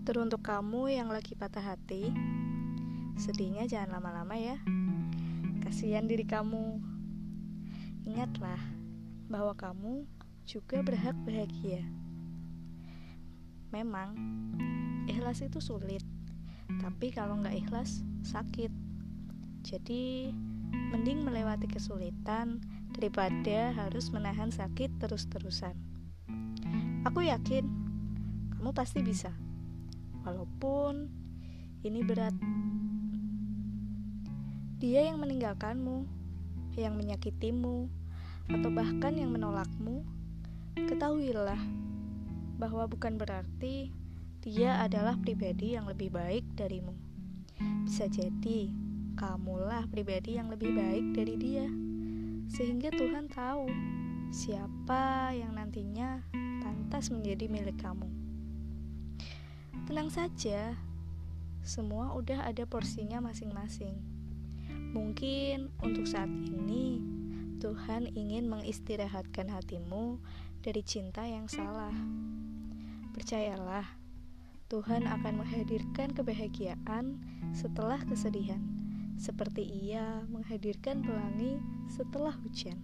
Untuk kamu yang lagi patah hati, sedihnya jangan lama-lama ya. Kasihan diri kamu. Ingatlah bahwa kamu juga berhak bahagia. Memang, ikhlas itu sulit, tapi kalau nggak ikhlas, sakit. Jadi, mending melewati kesulitan daripada harus menahan sakit terus-terusan. Aku yakin kamu pasti bisa walaupun ini berat. Dia yang meninggalkanmu, yang menyakitimu, atau bahkan yang menolakmu, ketahuilah bahwa bukan berarti dia adalah pribadi yang lebih baik darimu. Bisa jadi kamulah pribadi yang lebih baik dari dia, sehingga Tuhan tahu siapa yang nantinya pantas menjadi milik kamu. Tenang saja, semua udah ada porsinya masing-masing. Mungkin untuk saat ini Tuhan ingin mengistirahatkan hatimu dari cinta yang salah. Percayalah, Tuhan akan menghadirkan kebahagiaan setelah kesedihan, seperti Ia menghadirkan pelangi setelah hujan.